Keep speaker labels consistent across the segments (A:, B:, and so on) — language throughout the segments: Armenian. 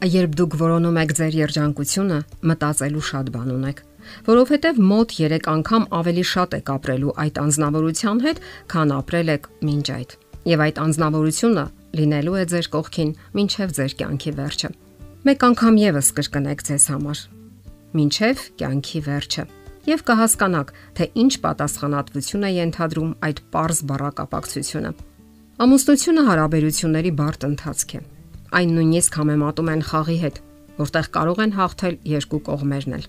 A: Երբ դուք որոնում եք ձեր երջանկությունը, մտածելու շատ բան ունեք, որովհետև մոտ 3 անգամ ավելի շատ եք ապրելու այդ անznավորության հետ, քան ապրել եք մինչ այդ։ Եվ այդ անznավորությունը լինելու է ձեր կողքին մինչև ձեր կյանքի վերջը։ Մեկ անգամ եւս կրկնեք ձեզ համար։ Մինչև կյանքի վերջը։ Եվ կհասկանաք, թե ինչ պատասխանատվություն է ենթադրում այդ པարզ բառակապակցությունը։ Ամուսնությունը հարաբերությունների բարդ ընթացք է Այն նույնիսկ համեմատում են խաղի հետ, որտեղ կարող են հաղթել երկու կողմերն էլ։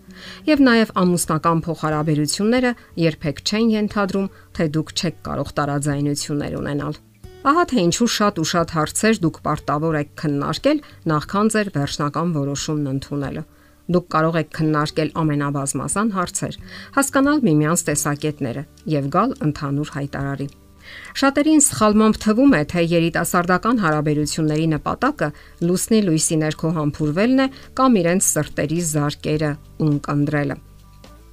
A: Եվ նաև ամուսնական փոխհարաբերությունները երբեք չեն ենթադրում, թե դուք չեք կարող տարաձայնություններ ունենալ։ Ահա թե ինչու շատ ու շատ հարցեր դուք պարտավոր եք քննարկել նախքան ձեր վերջնական որոշումն ընդունելը։ Դուք կարող եք քննարկել ամենաբազմազան հարցեր, հասկանալ միմյանց տեսակետները եւ գալ ընդհանուր հայտարարի։ Շատերին սխալմամբ թվում է, թե երիտասարդական հարաբերությունների նպատակը լուսնի լույսի ներքո համբուրվելն է կամ իրենց սրտերի զարկերը ունկնդրելը։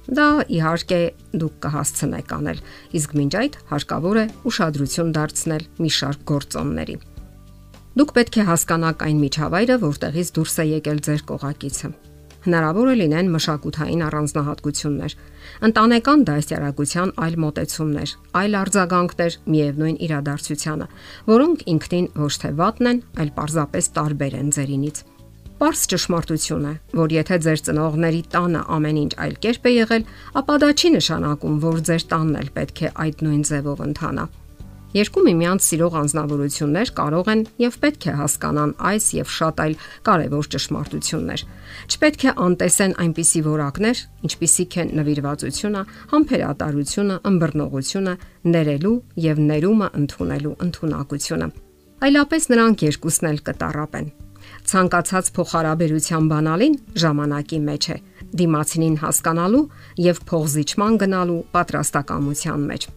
A: Դա իհարկե դուք կհասցնեք անել, իսկ մինչ այդ հարկավոր է ուշադրություն դարձնել մի շարք գործոնների։ Դուք պետք է հասկանաք այն միջավայրը, որտեղից դուրս է եկել ձեր կողակիցը հնարավոր է լինեն մշակութային առանձնահատկություններ, ընտանեկան դասյարակության այլ մոտեցումներ, այլ արձագանքներ միևնույն իրադարձությանը, որոնք ինքնին ոչ թե վատն են, այլ պարզապես տարբեր են ձերինից։ Պարզ ճշմարտություն է, որ եթե ձեր ծնողների տանը ամեն ինչ այլ կերպ է եղել, ապա դա չի նշանակում, որ ձեր տանն էլ պետք է այդ նույն ձևով ընթանա։ Երկու միմյանց սիրող անznավորություններ կարող են եւ պետք է հասկանան այս եւ շատ այլ կարևոր ճշմարտություններ։ Չպետք է անտեսեն այնպիսի որակներ, ինչպիսիք են նվիրվածությունը, համբերատարությունը, ըմբռնողությունը, ներելու եւ ներումը ընդունելու ընդունակությունը։ Այլապես նրանք երկուսն էլ կտարապեն։ Ցանկացած փոխհարաբերության բանալին ժամանակի մեջ է, դիմացինին հասկանալու եւ փողզիչման գնալու պատրաստակամության մեջ։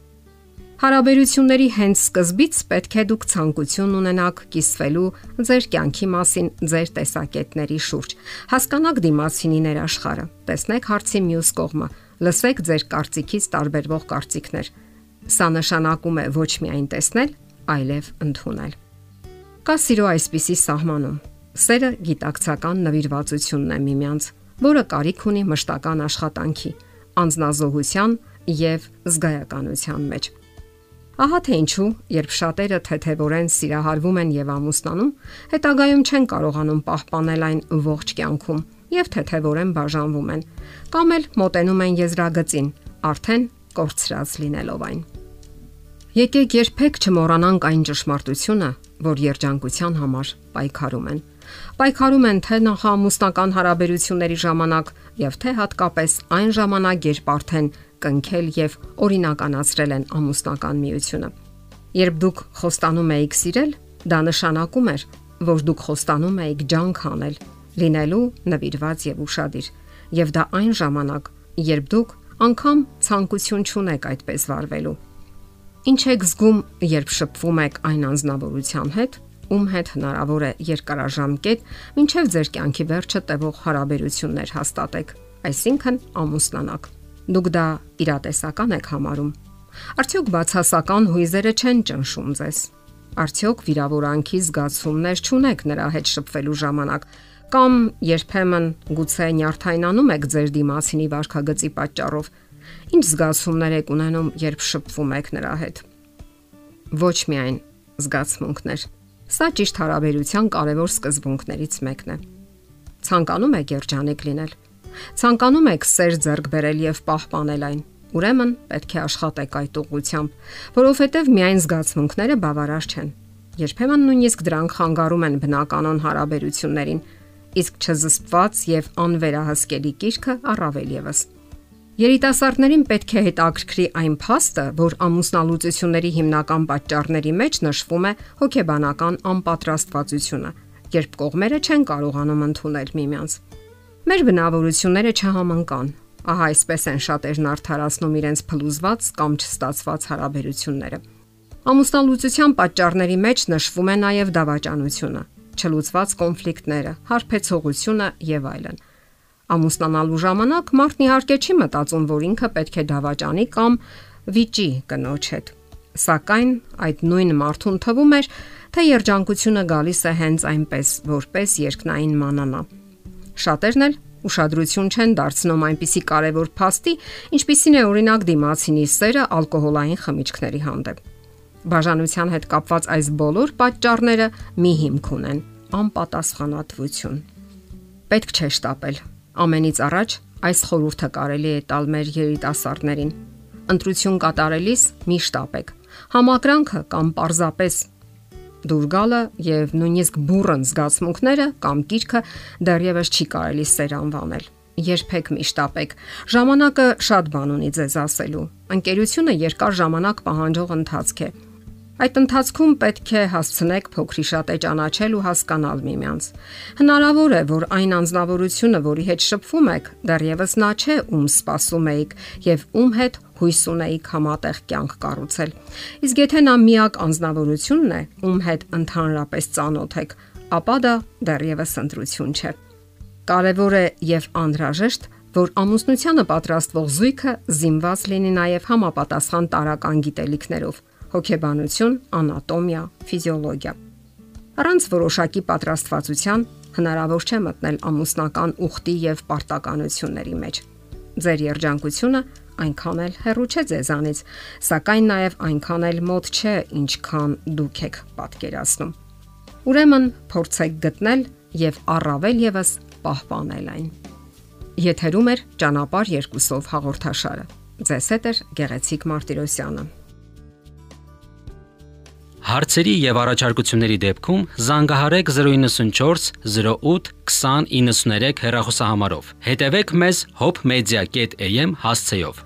A: Հարաբերությունների հենց սկզբից պետք է դուք ցանկություն ունենաք կիսվելու ձեր կյանքի մասին ձեր տեսակետների շուրջ։ Հասկանաք դիմացինի ներաշխարը, տեսնեք հարցի մյուս կողմը, լսեք ձեր կարծիքից տարբերվող կարծիքներ։ Սա նշանակում է ոչ միայն տեսնել, այլև ընդունել։ Կա սիրո այսպիսի սահմանում։ Սերը գիտակցական նվիրվածությունն է միմյանց, որը կարիք ունի մշտական աշխատանքի, անznազողության եւ զգայականության մեջ։ Ահա թե ինչու, երբ շատերը թեթևորեն սիրահարվում են եւ ամուսնանում, հետագայում չեն կարողանում պահպանել այն ողջ կյանքում եւ թեթևորեն բաժանվում են, կամ էլ մոտենում են եզրագծին, արդեն կորցրած լինելով այն։ Եկեք երբեք չմոռանանք այն ճշմարտությունը, որ երջանկության համար պայքարում են։ Պայքարում են թե նախամուսնական հարաբերությունների ժամանակ եւ թե հատկապես այն ժամանակ, երբ արդեն կնքել եւ օրինականացրել են ամուսնական միությունը։ Երբ դուք խոստանում եք սիրել, դա նշանակում էր, որ դուք խոստանում եք ջանք անել, լինելու նվիրված եւ ուրախadir։ Եվ դա այն ժամանակ, երբ դուք անգամ ցանկություն չունեք այդպես վարվելու։ Ինչ եք զգում, երբ շփվում եք այն անznավորության հետ, ում հետ հնարավոր է երկարաժամկետ, ինչև ձեր կյանքի վերջը տևող հարաբերություններ հաստատեք, այսինքն ամուսնանաք։ Դուք դա իրատեսական եք համարում։ Արդյոք բացասական հույզերը չեն ճնշում ձեզ։ Արդյոք վիրավորանքի զգացումներ չունեք նրա հետ շփվելու ժամանակ կամ երբեմն գուցե նյարդայնանում եք ձեր դիմացինի վարքագծի պատճառով։ Ինչ զգացումներ եք ունենում, երբ շփվում եք նրա հետ։ Ոչ միայն զգացմունքներ։ Սա ճիշտ հարաբերության կարևոր սկզբունքներից մեկն է։ Ցանկանում եք երջանիկ լինել Ցանկանում եք սեր ձեռք բերել եւ պահպանել այն։ Ուրեմն պետք է աշխատեք այդ ուղղությամբ, որովհետև միայն զգացմունքները բավարար չեն։ Երբեմն նույնիսկ դրանք խանգարում են բնականon հարաբերություններին, իսկ չզսպված եւ անվերահսկելի կիրքը առավել եւս։ Երիտասարդներին պետք է հետաքրքրի այն փաստը, որ ամուսնալուծությունների հիմնական պատճառների մեջ նշվում է հոգեբանական անպատրաստվածությունը, երբ կողմերը չեն կարողանում ընդունել միմյանց։ Մեր բնավորությունները չհամընկան։ Ահա այսպես են շատերն արդարացնում իրենց փլուզված կամ չստացված հարաբերությունները։ Ամուսնալուծության պատճառների մեջ նշվում է նաև դավաճանությունը, չլուծված կոնֆլիկտները, հարբեցողությունը եւ այլն։ Ամուսնանալու ժամանակ մարդն իհարկե չի մտածում, որ ինքը պետք է դավաճանի կամ վիճի կնոջ հետ։ Սակայն այդ նույն մարդուն թվում էր, թե երջանկությունը գալիս է հենց այնպես, որպես երկնային մանանա։ Շատերն էլ ուշադրություն չեն դարձնում այնպիսի կարևոր փաստի, ինչպիսին է օրինակ դիմացինի սերը ալկոհոլային խմիչքների հանդեպ։ Բաժանության հետ կապված այս բոլոր պատճառները մի հիմք ունեն՝ անպատասխանատվություն։ Պետք չէ շտապել։ Ամենից առաջ այս խորհուրդը կարելի է տալ մեր երիտասարդներին։ Ընտրություն կատարելիս մի շտապեք։ Համակրանքը կամ պարզապես դուր գալը եւ նույնիսկ բուրըն զգացմունքները կամ կիրքը դեռևս չի կարելի սեր անվանել։ Երբեք միշտ ապեք։ Ժամանակը շատ բան ունի ձեզ ասելու։ Ընկերությունը երկար ժամանակ պահանջող ընթացք է։ Այդ ընթացքում պետք է հասցնեք փոքրիշատե ճանաչել ու հասկանալ միմյանց։ Հնարավոր է, որ այն անznավորությունը, որի հետ շփվում եք, դեռևս նա չէ, ում սպասում եք եւ ում հետ հույս ունեիք համատեղ կյանք կառուցել։ Իսկ եթե նա միակ անznավորությունն է, ում հետ ընդհանրապես ծանոթ եք, ապա դա դեռևս ընտրություն չէ։ Կարևոր է եւ անհրաժեշտ որ ամուսնությանը պատրաստվող զույգը զինված լինի նաև համապատասխան տարական գիտելիքներով հոգեբանություն, անատոմիա, ֆիզիոլոգիա։ Առանց որոշակի պատրաստվածության հնարավոր չէ մտնել ամուսնական ուխտի եւ պարտականությունների մեջ։ Ձեր երջանկությունը այնքան էլ հեռու չէ ձեզանից, սակայն նաև այնքան էլ մոտ չէ, ինչքան դուք եք պատկերացնում։ Ուրեմն փորձեք գտնել եւ առավել եւս պահպանել այն։ Եթերում է ճանապարհ երկուսով հաղորդաշարը։ Ձեզ հետ է Գեղեցիկ Մարտիրոսյանը։
B: Հարցերի եւ առաջարկությունների դեպքում զանգահարեք 094 08 2093 հեռախոսահամարով։ Հետևեք մեզ hopmedia.am հասցեով։